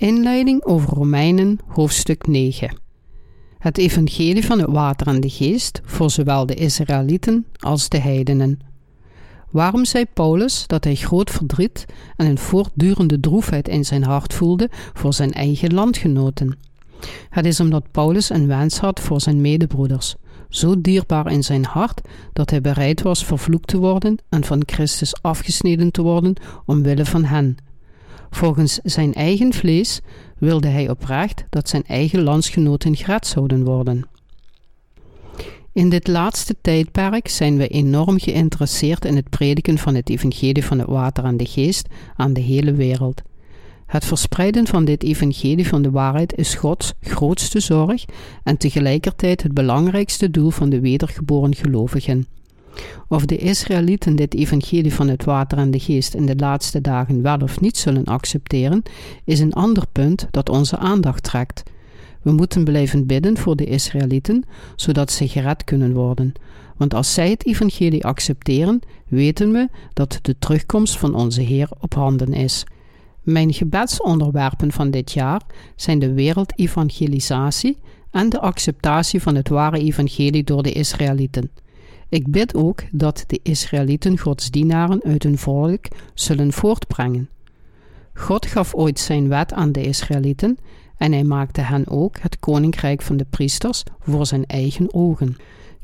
Inleiding over Romeinen, hoofdstuk 9. Het evangelie van het water en de geest voor zowel de Israëlieten als de heidenen. Waarom zei Paulus dat hij groot verdriet en een voortdurende droefheid in zijn hart voelde voor zijn eigen landgenoten? Het is omdat Paulus een wens had voor zijn medebroeders, zo dierbaar in zijn hart dat hij bereid was vervloekt te worden en van Christus afgesneden te worden omwille van hen Volgens zijn eigen vlees wilde hij oprecht dat zijn eigen landsgenoten gered zouden worden. In dit laatste tijdperk zijn we enorm geïnteresseerd in het prediken van het evangelie van het water en de geest aan de hele wereld. Het verspreiden van dit evangelie van de waarheid is Gods grootste zorg en tegelijkertijd het belangrijkste doel van de wedergeboren gelovigen. Of de Israëlieten dit evangelie van het water en de geest in de laatste dagen wel of niet zullen accepteren, is een ander punt dat onze aandacht trekt. We moeten blijven bidden voor de Israëlieten, zodat ze gered kunnen worden. Want als zij het evangelie accepteren, weten we dat de terugkomst van onze Heer op handen is. Mijn gebedsonderwerpen van dit jaar zijn de wereldevangelisatie en de acceptatie van het ware evangelie door de Israëlieten. Ik bid ook dat de Israëlieten Gods dienaren uit hun volk zullen voortbrengen. God gaf ooit zijn wet aan de Israëlieten en hij maakte hen ook het koninkrijk van de priesters voor zijn eigen ogen.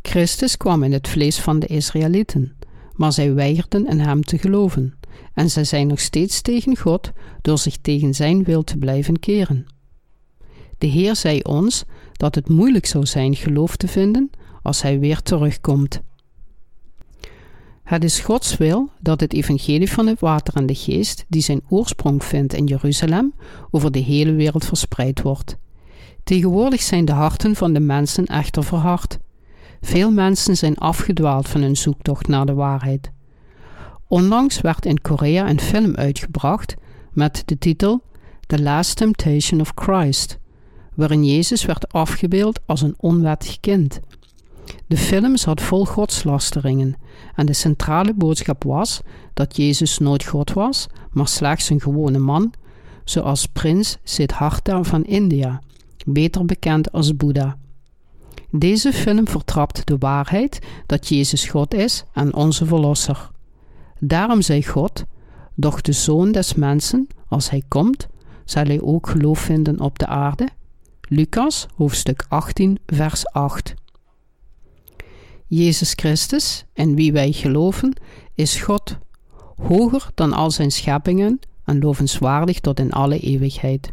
Christus kwam in het vlees van de Israëlieten, maar zij weigerden in hem te geloven, en zij zijn nog steeds tegen God door zich tegen zijn wil te blijven keren. De Heer zei ons dat het moeilijk zou zijn geloof te vinden als hij weer terugkomt. Het is Gods wil dat het evangelie van het water en de geest, die zijn oorsprong vindt in Jeruzalem, over de hele wereld verspreid wordt. Tegenwoordig zijn de harten van de mensen echter verhard. Veel mensen zijn afgedwaald van hun zoektocht naar de waarheid. Onlangs werd in Korea een film uitgebracht met de titel The Last Temptation of Christ, waarin Jezus werd afgebeeld als een onwettig kind. De film zat vol godslasteringen en de centrale boodschap was dat Jezus nooit God was, maar slechts een gewone man, zoals prins Siddhartha van India, beter bekend als Boeddha. Deze film vertrapt de waarheid dat Jezus God is en onze Verlosser. Daarom zei God, doch de Zoon des Mensen, als hij komt, zal hij ook geloof vinden op de aarde. Lucas, hoofdstuk 18, vers 8. Jezus Christus, in wie wij geloven, is God, hoger dan al zijn scheppingen en lovenswaardig tot in alle eeuwigheid.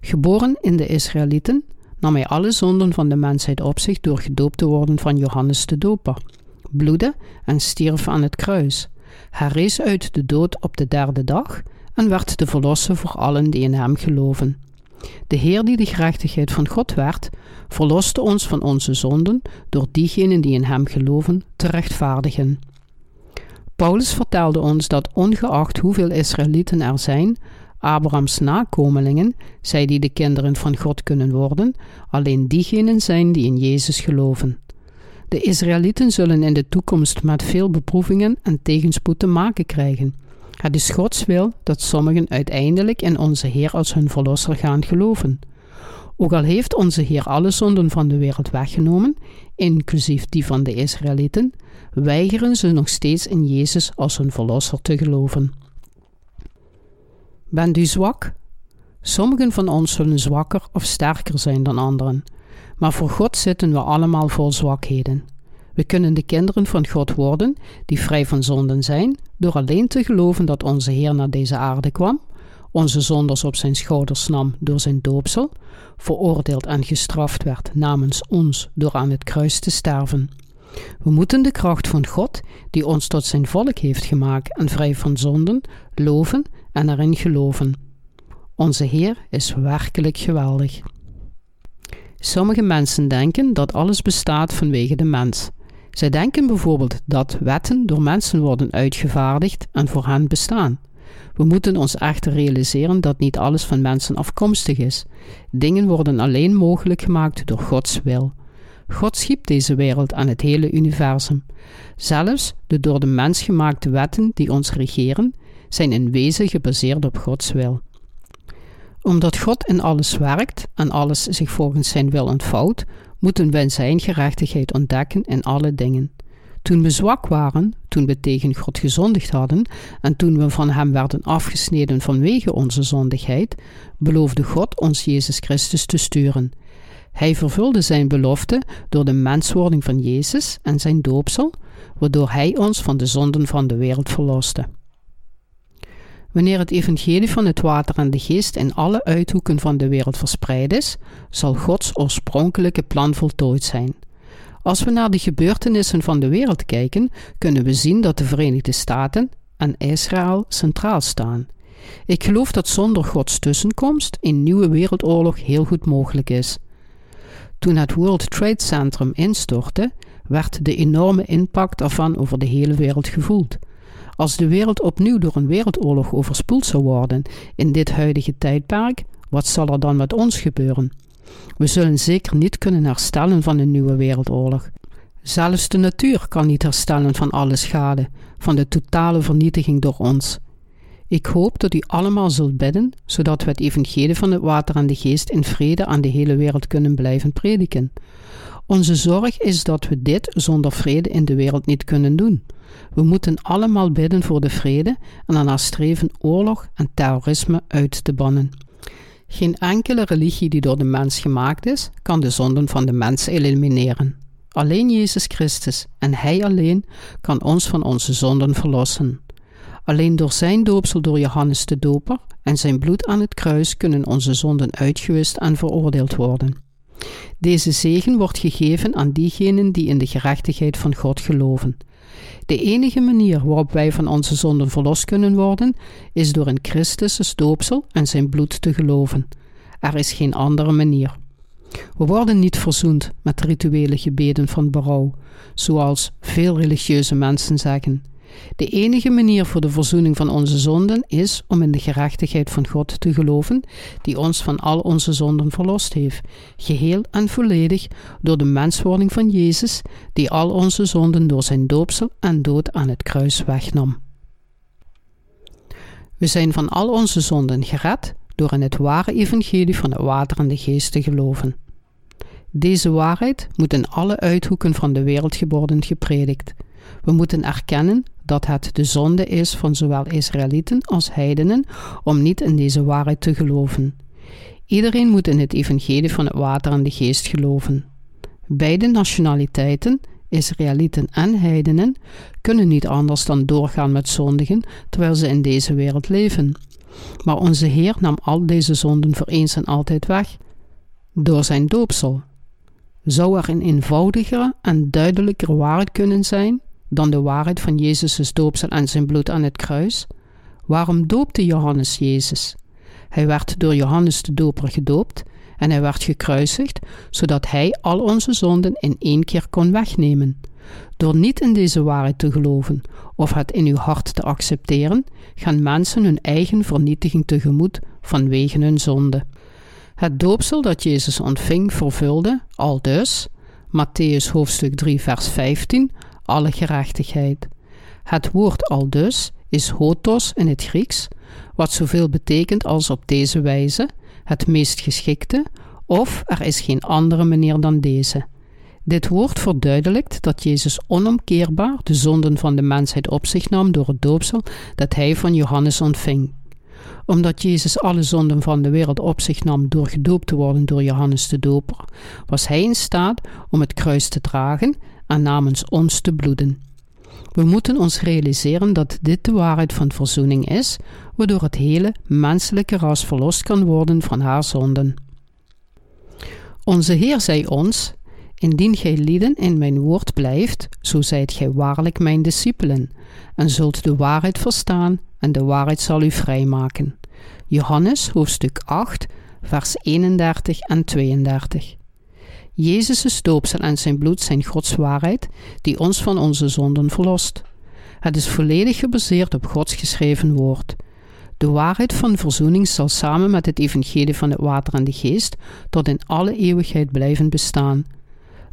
Geboren in de Israëlieten, nam hij alle zonden van de mensheid op zich door gedoopt te worden van Johannes de Doper, bloedde en stierf aan het kruis. Hij rees uit de dood op de derde dag en werd de verlosser voor allen die in hem geloven. De Heer die de gerechtigheid van God werd, verloste ons van onze zonden door diegenen die in Hem geloven te rechtvaardigen. Paulus vertelde ons dat ongeacht hoeveel Israëlieten er zijn, Abrahams nakomelingen, zij die de kinderen van God kunnen worden, alleen diegenen zijn die in Jezus geloven. De Israëlieten zullen in de toekomst met veel beproevingen en tegenspoed te maken krijgen. Het is Gods wil dat sommigen uiteindelijk in onze Heer als hun Verlosser gaan geloven. Ook al heeft onze Heer alle zonden van de wereld weggenomen, inclusief die van de Israëlieten, weigeren ze nog steeds in Jezus als hun Verlosser te geloven. Bent u zwak? Sommigen van ons zullen zwakker of sterker zijn dan anderen, maar voor God zitten we allemaal vol zwakheden. We kunnen de kinderen van God worden, die vrij van zonden zijn, door alleen te geloven dat onze Heer naar deze aarde kwam, onze zondes op zijn schouders nam door zijn doopsel, veroordeeld en gestraft werd namens ons door aan het kruis te sterven. We moeten de kracht van God, die ons tot zijn volk heeft gemaakt en vrij van zonden, loven en erin geloven. Onze Heer is werkelijk geweldig. Sommige mensen denken dat alles bestaat vanwege de mens. Zij denken bijvoorbeeld dat wetten door mensen worden uitgevaardigd en voor hen bestaan. We moeten ons echter realiseren dat niet alles van mensen afkomstig is. Dingen worden alleen mogelijk gemaakt door Gods wil. God schiep deze wereld en het hele universum. Zelfs de door de mens gemaakte wetten die ons regeren, zijn in wezen gebaseerd op Gods wil. Omdat God in alles werkt en alles zich volgens zijn wil ontvouwt, moeten we zijn gerechtigheid ontdekken in alle dingen. Toen we zwak waren, toen we tegen God gezondigd hadden en toen we van Hem werden afgesneden vanwege onze zondigheid, beloofde God ons Jezus Christus te sturen. Hij vervulde zijn belofte door de menswording van Jezus en zijn doopsel, waardoor Hij ons van de zonden van de wereld verloste. Wanneer het evangelie van het water en de geest in alle uithoeken van de wereld verspreid is, zal Gods oorspronkelijke plan voltooid zijn. Als we naar de gebeurtenissen van de wereld kijken, kunnen we zien dat de Verenigde Staten en Israël centraal staan. Ik geloof dat zonder Gods tussenkomst een nieuwe wereldoorlog heel goed mogelijk is. Toen het World Trade Center instortte, werd de enorme impact ervan over de hele wereld gevoeld. Als de wereld opnieuw door een wereldoorlog overspoeld zou worden in dit huidige tijdperk, wat zal er dan met ons gebeuren? We zullen zeker niet kunnen herstellen van een nieuwe wereldoorlog. Zelfs de natuur kan niet herstellen van alle schade, van de totale vernietiging door ons. Ik hoop dat u allemaal zult bidden, zodat we het evangelie van het water en de geest in vrede aan de hele wereld kunnen blijven prediken. Onze zorg is dat we dit zonder vrede in de wereld niet kunnen doen. We moeten allemaal bidden voor de vrede en daarna streven oorlog en terrorisme uit te bannen. Geen enkele religie die door de mens gemaakt is, kan de zonden van de mens elimineren. Alleen Jezus Christus en Hij alleen kan ons van onze zonden verlossen. Alleen door zijn doopsel door Johannes de Doper en zijn bloed aan het kruis kunnen onze zonden uitgewist en veroordeeld worden. Deze zegen wordt gegeven aan diegenen die in de gerechtigheid van God geloven. De enige manier waarop wij van onze zonden verlost kunnen worden, is door in Christus' doopsel en zijn bloed te geloven. Er is geen andere manier. We worden niet verzoend met rituele gebeden van berouw, zoals veel religieuze mensen zeggen. De enige manier voor de verzoening van onze zonden is om in de gerechtigheid van God te geloven, die ons van al onze zonden verlost heeft, geheel en volledig door de menswording van Jezus, die al onze zonden door zijn doopsel en dood aan het kruis wegnam. We zijn van al onze zonden gered door in het ware evangelie van het water en de geest te geloven. Deze waarheid moet in alle uithoeken van de wereld worden gepredikt. We moeten erkennen dat het de zonde is van zowel Israëlieten als heidenen om niet in deze waarheid te geloven. Iedereen moet in het evangelie van het water en de geest geloven. Beide nationaliteiten, Israëlieten en heidenen, kunnen niet anders dan doorgaan met zondigen terwijl ze in deze wereld leven. Maar onze Heer nam al deze zonden voor eens en altijd weg door zijn doopsel. Zou er een eenvoudigere en duidelijker waarheid kunnen zijn dan de waarheid van Jezus' doopsel en zijn bloed aan het kruis? Waarom doopte Johannes Jezus? Hij werd door Johannes de Doper gedoopt en hij werd gekruisigd, zodat hij al onze zonden in één keer kon wegnemen. Door niet in deze waarheid te geloven of het in uw hart te accepteren, gaan mensen hun eigen vernietiging tegemoet vanwege hun zonde. Het doopsel dat Jezus ontving vervulde, al dus, Matthäus hoofdstuk 3 vers 15, alle gerechtigheid. Het woord al dus is hotos in het Grieks, wat zoveel betekent als op deze wijze, het meest geschikte, of er is geen andere manier dan deze. Dit woord verduidelijkt dat Jezus onomkeerbaar de zonden van de mensheid op zich nam door het doopsel dat hij van Johannes ontving. Omdat Jezus alle zonden van de wereld op zich nam door gedoopt te worden door Johannes de Doper, was hij in staat om het kruis te dragen en namens ons te bloeden. We moeten ons realiseren dat dit de waarheid van verzoening is, waardoor het hele menselijke ras verlost kan worden van haar zonden. Onze Heer zei ons: Indien gij lieden in mijn woord blijft, zo zijt gij waarlijk mijn discipelen, en zult de waarheid verstaan, en de waarheid zal u vrijmaken. Johannes hoofdstuk 8, vers 31 en 32. Jezus' doopsel en zijn bloed zijn Gods waarheid, die ons van onze zonden verlost. Het is volledig gebaseerd op Gods geschreven woord. De waarheid van verzoening zal samen met het evangelie van het water en de geest tot in alle eeuwigheid blijven bestaan.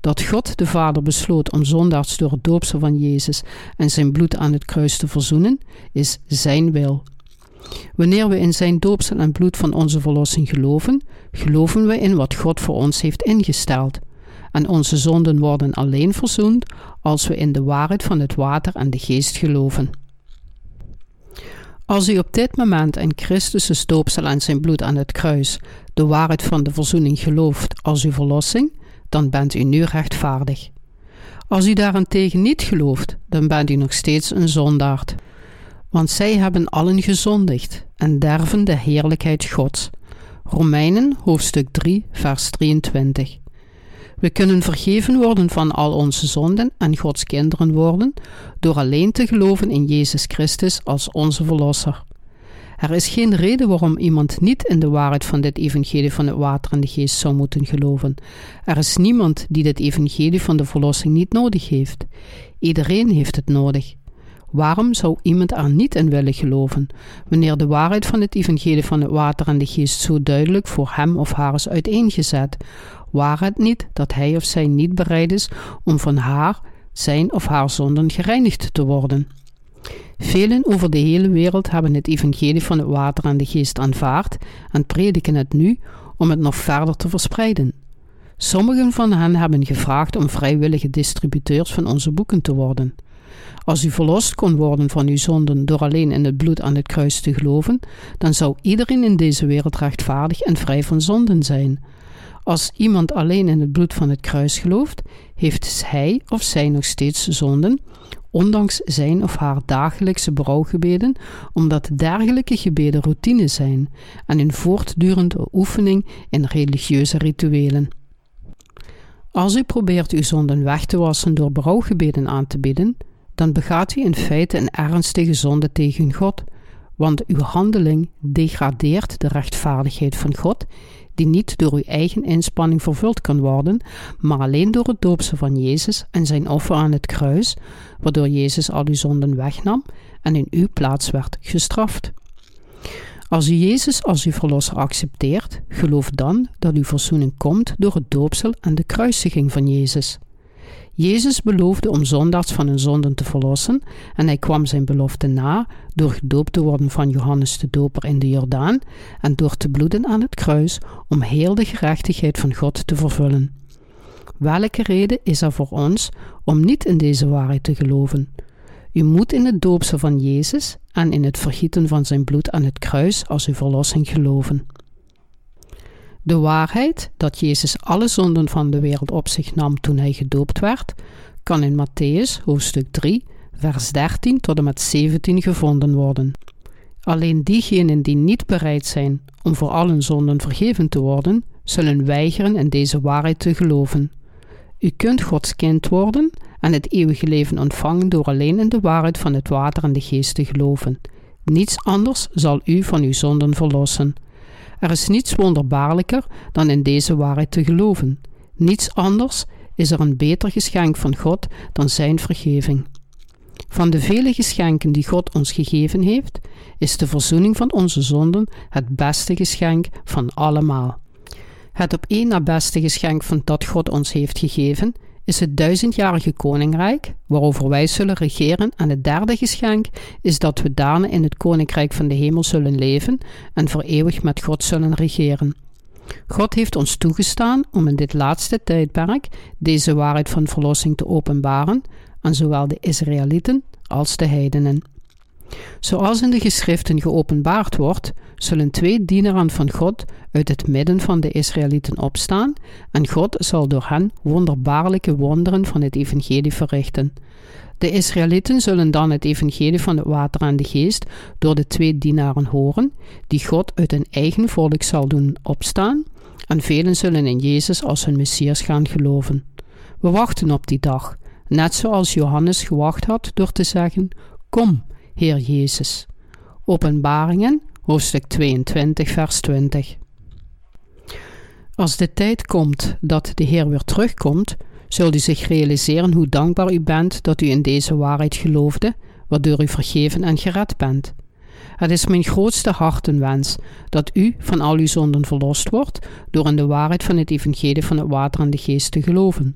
Dat God de Vader besloot om zondaars door het doopsel van Jezus en zijn bloed aan het kruis te verzoenen, is zijn wil. Wanneer we in zijn doopsel en bloed van onze verlossing geloven, geloven we in wat God voor ons heeft ingesteld. En onze zonden worden alleen verzoend als we in de waarheid van het water en de geest geloven. Als u op dit moment in Christus' doopsel en zijn bloed aan het kruis de waarheid van de verzoening gelooft als uw verlossing, dan bent u nu rechtvaardig. Als u daarentegen niet gelooft, dan bent u nog steeds een zondaard. Want zij hebben allen gezondigd en derven de heerlijkheid Gods. Romeinen hoofdstuk 3, vers 23. We kunnen vergeven worden van al onze zonden en Gods kinderen worden door alleen te geloven in Jezus Christus als onze Verlosser. Er is geen reden waarom iemand niet in de waarheid van dit evangelie van het water en de geest zou moeten geloven. Er is niemand die dit evangelie van de verlossing niet nodig heeft. Iedereen heeft het nodig. Waarom zou iemand er niet in willen geloven, wanneer de waarheid van het evangelie van het water en de geest zo duidelijk voor hem of haar is uiteengezet? Waar het niet dat hij of zij niet bereid is om van haar, zijn of haar zonden gereinigd te worden? Velen over de hele wereld hebben het evangelie van het water en de geest aanvaard en prediken het nu om het nog verder te verspreiden. Sommigen van hen hebben gevraagd om vrijwillige distributeurs van onze boeken te worden. Als u verlost kon worden van uw zonden door alleen in het bloed aan het kruis te geloven, dan zou iedereen in deze wereld rechtvaardig en vrij van zonden zijn. Als iemand alleen in het bloed van het kruis gelooft, heeft hij of zij nog steeds zonden, ondanks zijn of haar dagelijkse brouwgebeden, omdat dergelijke gebeden routine zijn en een voortdurende oefening in religieuze rituelen. Als u probeert uw zonden weg te wassen door brouwgebeden aan te bieden, dan begaat u in feite een ernstige zonde tegen God, want uw handeling degradeert de rechtvaardigheid van God, die niet door uw eigen inspanning vervuld kan worden, maar alleen door het doopsel van Jezus en zijn offer aan het kruis, waardoor Jezus al uw zonden wegnam en in uw plaats werd gestraft. Als u Jezus als uw verlosser accepteert, geloof dan dat uw verzoening komt door het doopsel en de kruisiging van Jezus. Jezus beloofde om zondags van hun zonden te verlossen en hij kwam zijn belofte na door gedoopt te worden van Johannes de Doper in de Jordaan en door te bloeden aan het kruis om heel de gerechtigheid van God te vervullen. Welke reden is er voor ons om niet in deze waarheid te geloven? U moet in het doopsel van Jezus en in het vergieten van zijn bloed aan het kruis als uw verlossing geloven. De waarheid dat Jezus alle zonden van de wereld op zich nam toen hij gedoopt werd, kan in Matthäus hoofdstuk 3, vers 13 tot en met 17 gevonden worden. Alleen diegenen die niet bereid zijn om voor allen zonden vergeven te worden, zullen weigeren in deze waarheid te geloven. U kunt Gods kind worden en het eeuwige leven ontvangen door alleen in de waarheid van het water en de geest te geloven. Niets anders zal u van uw zonden verlossen. Er is niets wonderbaarlijker dan in deze waarheid te geloven. Niets anders is er een beter geschenk van God dan Zijn vergeving. Van de vele geschenken die God ons gegeven heeft, is de verzoening van onze zonden het beste geschenk van allemaal. Het op één na beste geschenk van dat God ons heeft gegeven is het duizendjarige koninkrijk, waarover wij zullen regeren, en het derde geschenk is dat we daarna in het koninkrijk van de hemel zullen leven en voor eeuwig met God zullen regeren. God heeft ons toegestaan om in dit laatste tijdperk deze waarheid van verlossing te openbaren aan zowel de Israëlieten als de heidenen. Zoals in de geschriften geopenbaard wordt, zullen twee dienaren van God uit het midden van de Israëlieten opstaan, en God zal door hen wonderbaarlijke wonderen van het evangelie verrichten. De Israëlieten zullen dan het evangelie van het water en de geest door de twee dienaren horen, die God uit hun eigen volk zal doen opstaan, en velen zullen in Jezus als hun Messias gaan geloven. We wachten op die dag, net zoals Johannes gewacht had door te zeggen: Kom, Heer Jezus. Openbaringen, hoofdstuk 22, vers 20. Als de tijd komt dat de Heer weer terugkomt, zult u zich realiseren hoe dankbaar u bent dat u in deze waarheid geloofde, waardoor u vergeven en gered bent. Het is mijn grootste hartenwens dat u van al uw zonden verlost wordt door in de waarheid van het evangelie van het water en de geest te geloven.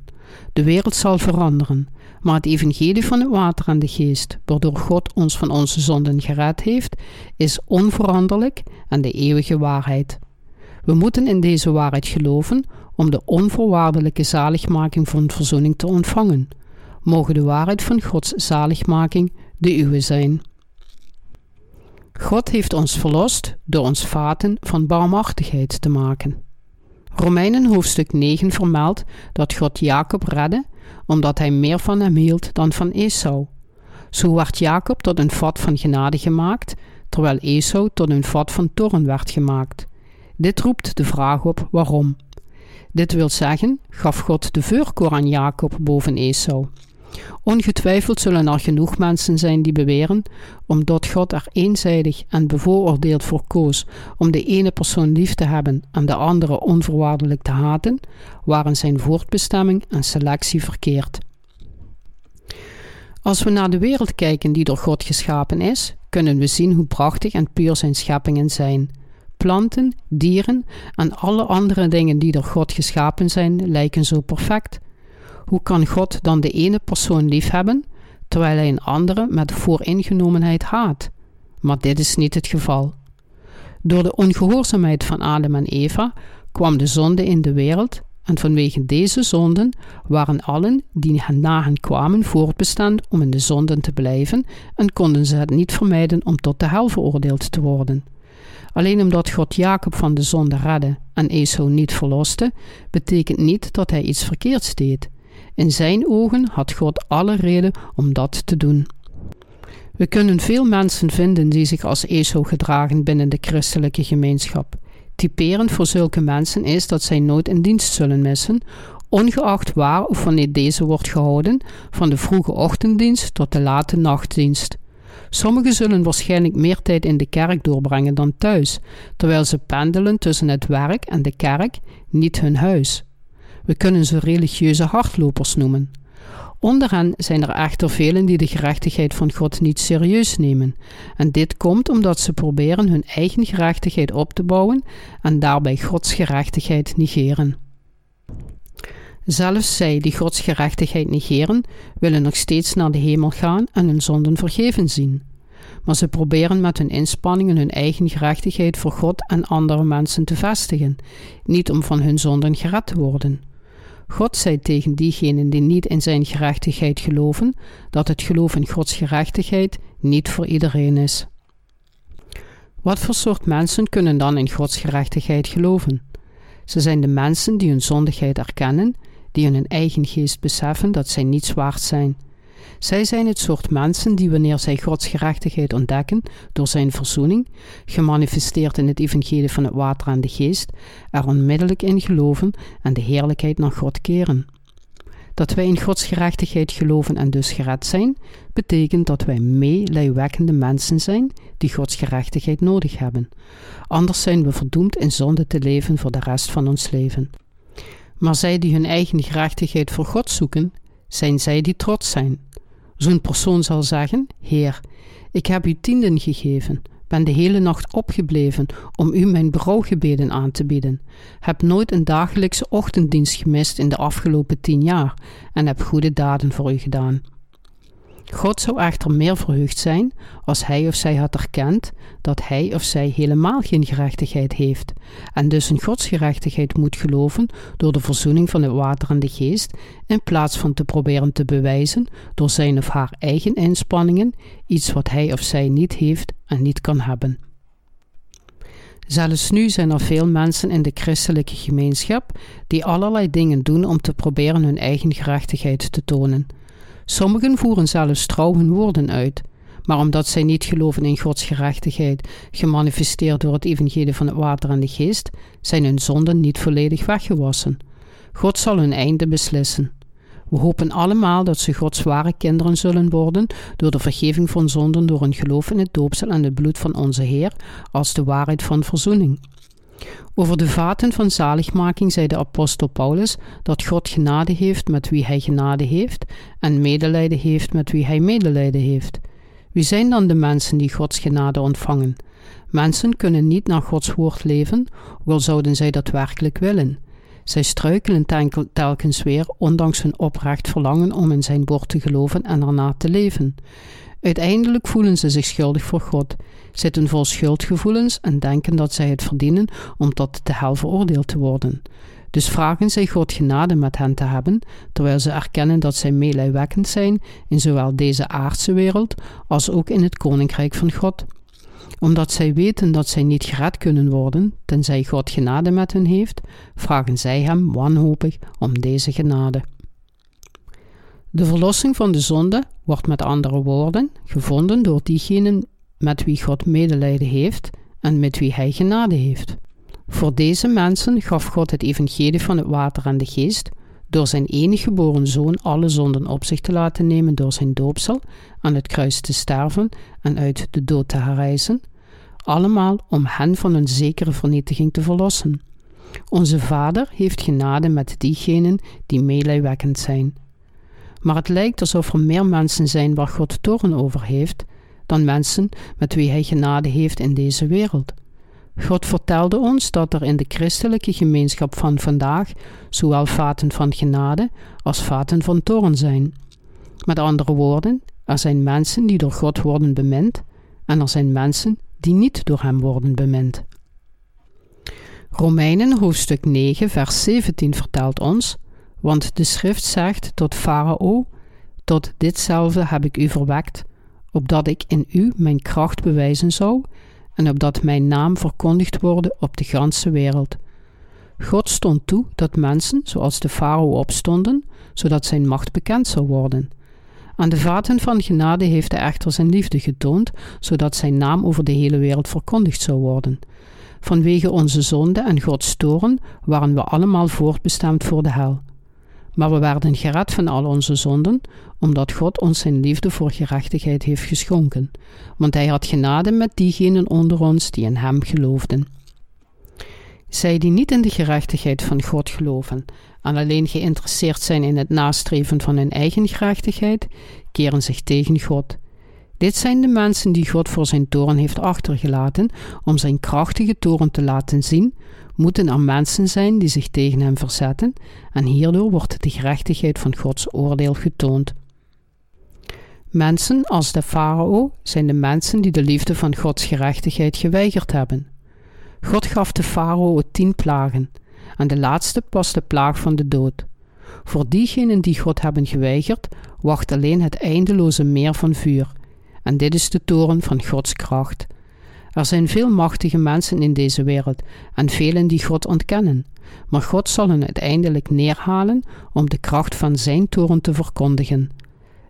De wereld zal veranderen, maar het evangelie van het water en de geest, waardoor God ons van onze zonden gered heeft, is onveranderlijk en de eeuwige waarheid. We moeten in deze waarheid geloven om de onvoorwaardelijke zaligmaking van verzoening te ontvangen. Mogen de waarheid van Gods zaligmaking de uwe zijn. God heeft ons verlost door ons vaten van barmhartigheid te maken. Romeinen hoofdstuk 9 vermeldt dat God Jacob redde omdat hij meer van hem hield dan van Esau. Zo werd Jacob tot een vat van genade gemaakt, terwijl Esau tot een vat van toren werd gemaakt. Dit roept de vraag op waarom. Dit wil zeggen, gaf God de voorkeur aan Jacob boven Esau. Ongetwijfeld zullen er genoeg mensen zijn die beweren, omdat God er eenzijdig en bevooroordeeld voor koos om de ene persoon lief te hebben en de andere onvoorwaardelijk te haten, waren zijn voortbestemming en selectie verkeerd. Als we naar de wereld kijken die door God geschapen is, kunnen we zien hoe prachtig en puur zijn scheppingen zijn. Planten, dieren en alle andere dingen die door God geschapen zijn, lijken zo perfect. Hoe kan God dan de ene persoon liefhebben, terwijl hij een andere met vooringenomenheid haat? Maar dit is niet het geval. Door de ongehoorzaamheid van Adam en Eva kwam de zonde in de wereld en vanwege deze zonden waren allen die na hen kwamen voortbestemd om in de zonden te blijven en konden ze het niet vermijden om tot de hel veroordeeld te worden. Alleen omdat God Jacob van de zonde redde en Esau niet verloste, betekent niet dat hij iets verkeerds deed. In zijn ogen had God alle reden om dat te doen. We kunnen veel mensen vinden die zich als Esau gedragen binnen de christelijke gemeenschap. Typerend voor zulke mensen is dat zij nooit een dienst zullen missen, ongeacht waar of wanneer deze wordt gehouden, van de vroege ochtenddienst tot de late nachtdienst. Sommigen zullen waarschijnlijk meer tijd in de kerk doorbrengen dan thuis, terwijl ze pendelen tussen het werk en de kerk, niet hun huis. We kunnen ze religieuze hardlopers noemen. Onder hen zijn er echter velen die de gerechtigheid van God niet serieus nemen. En dit komt omdat ze proberen hun eigen gerechtigheid op te bouwen en daarbij Gods gerechtigheid negeren. Zelfs zij die Gods gerechtigheid negeren, willen nog steeds naar de hemel gaan en hun zonden vergeven zien. Maar ze proberen met hun inspanningen hun eigen gerechtigheid voor God en andere mensen te vestigen, niet om van hun zonden gered te worden. God zei tegen diegenen die niet in zijn gerechtigheid geloven, dat het geloof in Gods gerechtigheid niet voor iedereen is. Wat voor soort mensen kunnen dan in Gods gerechtigheid geloven? Ze zijn de mensen die hun zondigheid erkennen, die in hun eigen geest beseffen dat zij niets waard zijn zij zijn het soort mensen die wanneer zij Gods gerechtigheid ontdekken door zijn verzoening, gemanifesteerd in het evangelie van het water en de geest, er onmiddellijk in geloven en de heerlijkheid naar God keren. Dat wij in Gods gerechtigheid geloven en dus gered zijn, betekent dat wij meelijwekkende mensen zijn die Gods gerechtigheid nodig hebben. Anders zijn we verdoemd in zonde te leven voor de rest van ons leven. Maar zij die hun eigen gerechtigheid voor God zoeken, zijn zij die trots zijn. Zo'n persoon zal zeggen: Heer, ik heb u tienden gegeven, ben de hele nacht opgebleven om u mijn berouwgebeden aan te bieden, heb nooit een dagelijkse ochtenddienst gemist in de afgelopen tien jaar en heb goede daden voor u gedaan. God zou echter meer verheugd zijn als hij of zij had erkend dat hij of zij helemaal geen gerechtigheid heeft en dus in Gods gerechtigheid moet geloven door de verzoening van het water en de geest, in plaats van te proberen te bewijzen door zijn of haar eigen inspanningen iets wat hij of zij niet heeft en niet kan hebben. Zelfs nu zijn er veel mensen in de christelijke gemeenschap die allerlei dingen doen om te proberen hun eigen gerechtigheid te tonen. Sommigen voeren zelfs trouw hun woorden uit, maar omdat zij niet geloven in Gods gerechtigheid, gemanifesteerd door het evangelie van het water en de geest, zijn hun zonden niet volledig weggewassen. God zal hun einde beslissen. We hopen allemaal dat ze Gods ware kinderen zullen worden door de vergeving van zonden door hun geloof in het doopsel en het bloed van onze Heer als de waarheid van verzoening. Over de vaten van zaligmaking zei de apostel Paulus dat God genade heeft met wie hij genade heeft en medelijden heeft met wie hij medelijden heeft. Wie zijn dan de mensen die Gods genade ontvangen? Mensen kunnen niet naar Gods woord leven, al zouden zij dat werkelijk willen. Zij struikelen telkens weer, ondanks hun oprecht verlangen om in zijn woord te geloven en erna te leven. Uiteindelijk voelen ze zich schuldig voor God, zitten vol schuldgevoelens en denken dat zij het verdienen om tot de hel veroordeeld te worden. Dus vragen zij God genade met hen te hebben, terwijl ze erkennen dat zij meelijwekkend zijn in zowel deze aardse wereld als ook in het koninkrijk van God. Omdat zij weten dat zij niet gered kunnen worden, tenzij God genade met hen heeft, vragen zij hem wanhopig om deze genade. De verlossing van de zonde wordt met andere woorden gevonden door diegenen met wie God medelijden heeft en met wie hij genade heeft. Voor deze mensen gaf God het evangelie van het water en de geest door zijn enige geboren zoon alle zonden op zich te laten nemen door zijn doopsel, aan het kruis te sterven en uit de dood te herrijzen, allemaal om hen van een zekere vernietiging te verlossen. Onze Vader heeft genade met diegenen die meelijwekkend zijn. Maar het lijkt alsof er meer mensen zijn waar God toren over heeft, dan mensen met wie hij genade heeft in deze wereld. God vertelde ons dat er in de christelijke gemeenschap van vandaag zowel vaten van genade als vaten van toorn zijn. Met andere woorden, er zijn mensen die door God worden bemind en er zijn mensen die niet door Hem worden bemind. Romeinen hoofdstuk 9, vers 17 vertelt ons: Want de schrift zegt tot Farao: Tot ditzelfde heb ik u verwekt, opdat ik in u mijn kracht bewijzen zou en opdat mijn naam verkondigd worden op de ganse wereld. God stond toe dat mensen, zoals de farao, opstonden, zodat zijn macht bekend zou worden. Aan de vaten van genade heeft hij echter zijn liefde getoond, zodat zijn naam over de hele wereld verkondigd zou worden. Vanwege onze zonde en Gods toren waren we allemaal voortbestemd voor de hel. Maar we werden gered van al onze zonden, omdat God ons zijn liefde voor gerechtigheid heeft geschonken, want hij had genade met diegenen onder ons die in hem geloofden. Zij die niet in de gerechtigheid van God geloven en alleen geïnteresseerd zijn in het nastreven van hun eigen gerechtigheid, keren zich tegen God. Dit zijn de mensen die God voor zijn toren heeft achtergelaten om zijn krachtige toren te laten zien, moeten er mensen zijn die zich tegen hem verzetten, en hierdoor wordt de gerechtigheid van Gods oordeel getoond. Mensen als de farao zijn de mensen die de liefde van Gods gerechtigheid geweigerd hebben. God gaf de farao tien plagen, en de laatste was de plaag van de dood. Voor diegenen die God hebben geweigerd, wacht alleen het eindeloze meer van vuur, en dit is de toren van Gods kracht. Er zijn veel machtige mensen in deze wereld en velen die God ontkennen, maar God zal hen uiteindelijk neerhalen om de kracht van zijn toren te verkondigen.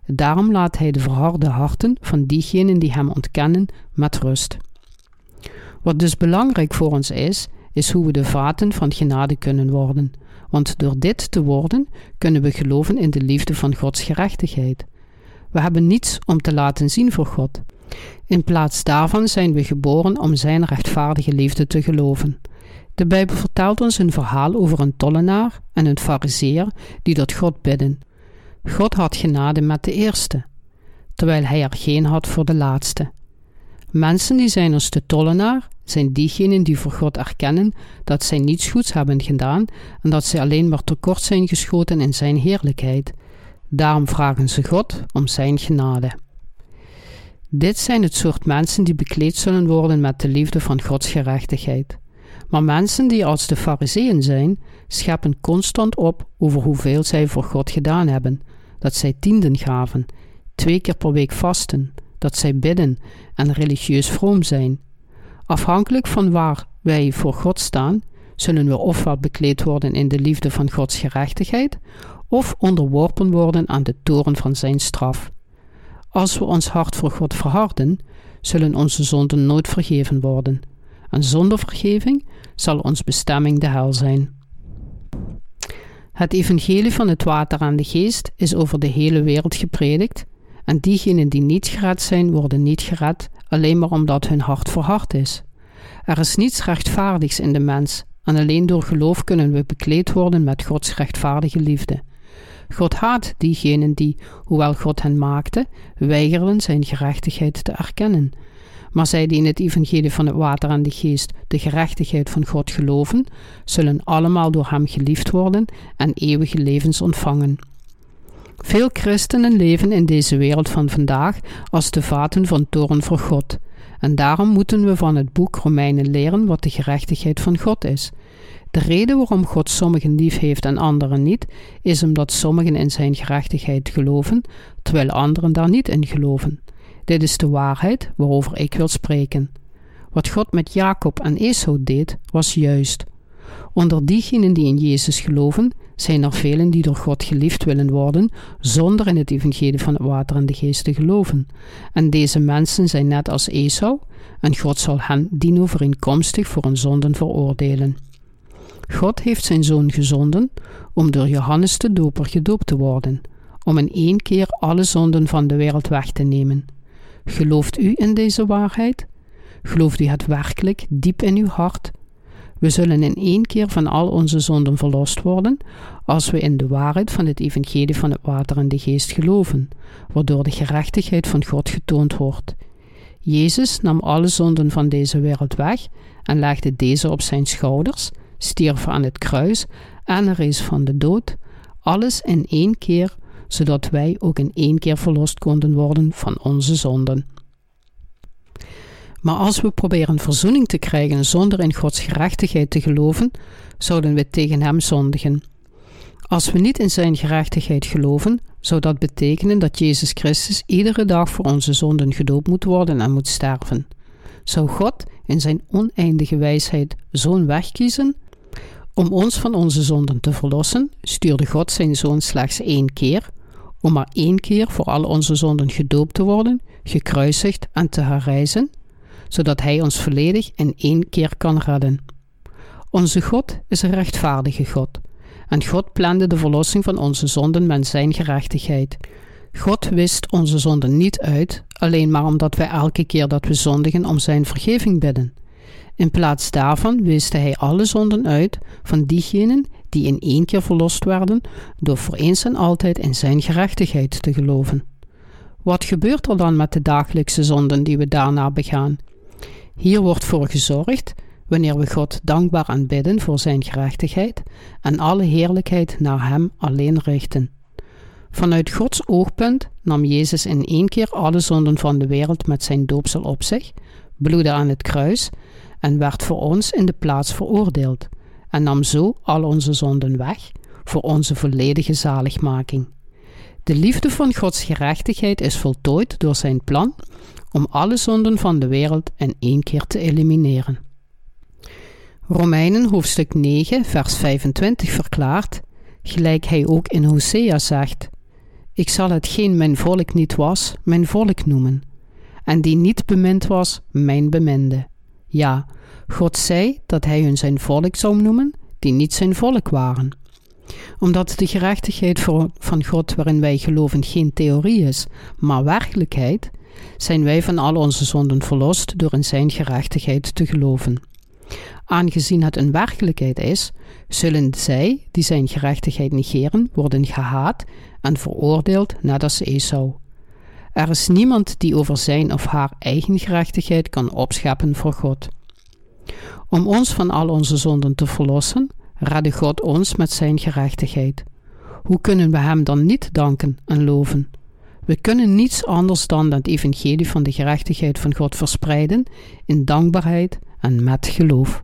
Daarom laat hij de verharde harten van diegenen die hem ontkennen met rust. Wat dus belangrijk voor ons is, is hoe we de vaten van genade kunnen worden, want door dit te worden kunnen we geloven in de liefde van Gods gerechtigheid. We hebben niets om te laten zien voor God. In plaats daarvan zijn we geboren om Zijn rechtvaardige liefde te geloven. De Bijbel vertelt ons een verhaal over een tollenaar en een fariseer die tot God bidden. God had genade met de eerste, terwijl hij er geen had voor de laatste. Mensen die zijn als de tollenaar zijn diegenen die voor God erkennen dat zij niets goeds hebben gedaan en dat zij alleen maar tekort zijn geschoten in zijn heerlijkheid. Daarom vragen ze God om zijn genade. Dit zijn het soort mensen die bekleed zullen worden met de liefde van Gods gerechtigheid. Maar mensen die als de Fariseeën zijn, scheppen constant op over hoeveel zij voor God gedaan hebben, dat zij tienden gaven, twee keer per week vasten, dat zij bidden en religieus vroom zijn. Afhankelijk van waar wij voor God staan, zullen we ofwel bekleed worden in de liefde van Gods gerechtigheid, of onderworpen worden aan de toren van zijn straf. Als we ons hart voor God verharden, zullen onze zonden nooit vergeven worden. En zonder vergeving zal ons bestemming de hel zijn. Het evangelie van het water en de geest is over de hele wereld gepredikt, en diegenen die niet gered zijn, worden niet gered alleen maar omdat hun hart verhard is. Er is niets rechtvaardigs in de mens, en alleen door geloof kunnen we bekleed worden met Gods rechtvaardige liefde. God haat diegenen die, hoewel God hen maakte, weigeren zijn gerechtigheid te erkennen. Maar zij die in het evangelie van het water en de geest de gerechtigheid van God geloven, zullen allemaal door hem geliefd worden en eeuwige levens ontvangen. Veel christenen leven in deze wereld van vandaag als de vaten van toren voor God. En daarom moeten we van het boek Romeinen leren wat de gerechtigheid van God is. De reden waarom God sommigen lief heeft en anderen niet, is omdat sommigen in zijn gerechtigheid geloven, terwijl anderen daar niet in geloven. Dit is de waarheid waarover ik wil spreken. Wat God met Jacob en Esau deed, was juist. Onder diegenen die in Jezus geloven, zijn er velen die door God geliefd willen worden, zonder in het evangelie van het water en de geest te geloven. En deze mensen zijn net als Esau, en God zal hen dienovereenkomstig voor hun zonden veroordelen. God heeft zijn zoon gezonden om door Johannes de Doper gedoopt te worden, om in één keer alle zonden van de wereld weg te nemen. Gelooft u in deze waarheid? Gelooft u het werkelijk diep in uw hart? We zullen in één keer van al onze zonden verlost worden als we in de waarheid van het evangelie van het water en de geest geloven, waardoor de gerechtigheid van God getoond wordt. Jezus nam alle zonden van deze wereld weg en legde deze op zijn schouders, stierf aan het kruis en rees van de dood, alles in één keer, zodat wij ook in één keer verlost konden worden van onze zonden. Maar als we proberen verzoening te krijgen zonder in Gods gerechtigheid te geloven, zouden we tegen Hem zondigen. Als we niet in Zijn gerechtigheid geloven, zou dat betekenen dat Jezus Christus iedere dag voor onze zonden gedoopt moet worden en moet sterven. Zou God in Zijn oneindige wijsheid zo'n weg kiezen? Om ons van onze zonden te verlossen, stuurde God Zijn Zoon slechts één keer, om maar één keer voor al onze zonden gedoopt te worden, gekruisigd en te herrijzen, zodat Hij ons volledig in één keer kan redden. Onze God is een rechtvaardige God, en God plande de verlossing van onze zonden met Zijn gerechtigheid. God wist onze zonden niet uit, alleen maar omdat wij elke keer dat we zondigen om Zijn vergeving bidden. In plaats daarvan wist Hij alle zonden uit van diegenen die in één keer verlost werden door voor eens en altijd in Zijn gerechtigheid te geloven. Wat gebeurt er dan met de dagelijkse zonden die we daarna begaan? Hier wordt voor gezorgd, wanneer we God dankbaar aanbidden voor Zijn gerechtigheid en alle heerlijkheid naar Hem alleen richten. Vanuit Gods oogpunt nam Jezus in één keer alle zonden van de wereld met zijn doopsel op zich, bloedde aan het kruis en werd voor ons in de plaats veroordeeld, en nam zo al onze zonden weg voor onze volledige zaligmaking. De liefde van Gods gerechtigheid is voltooid door zijn plan om alle zonden van de wereld in één keer te elimineren. Romeinen hoofdstuk 9, vers 25 verklaart, gelijk hij ook in Hosea zegt: Ik zal hetgeen mijn volk niet was, mijn volk noemen, en die niet bemind was, mijn beminde. Ja, God zei dat hij hun zijn volk zou noemen, die niet zijn volk waren. Omdat de gerechtigheid van God waarin wij geloven geen theorie is, maar werkelijkheid, zijn wij van al onze zonden verlost door in zijn gerechtigheid te geloven. Aangezien het een werkelijkheid is, zullen zij die zijn gerechtigheid negeren worden gehaat en veroordeeld net als Esau. Er is niemand die over zijn of haar eigen gerechtigheid kan opscheppen voor God. Om ons van al onze zonden te verlossen, redde God ons met zijn gerechtigheid. Hoe kunnen we Hem dan niet danken en loven? We kunnen niets anders dan het evangelie van de gerechtigheid van God verspreiden in dankbaarheid en met geloof.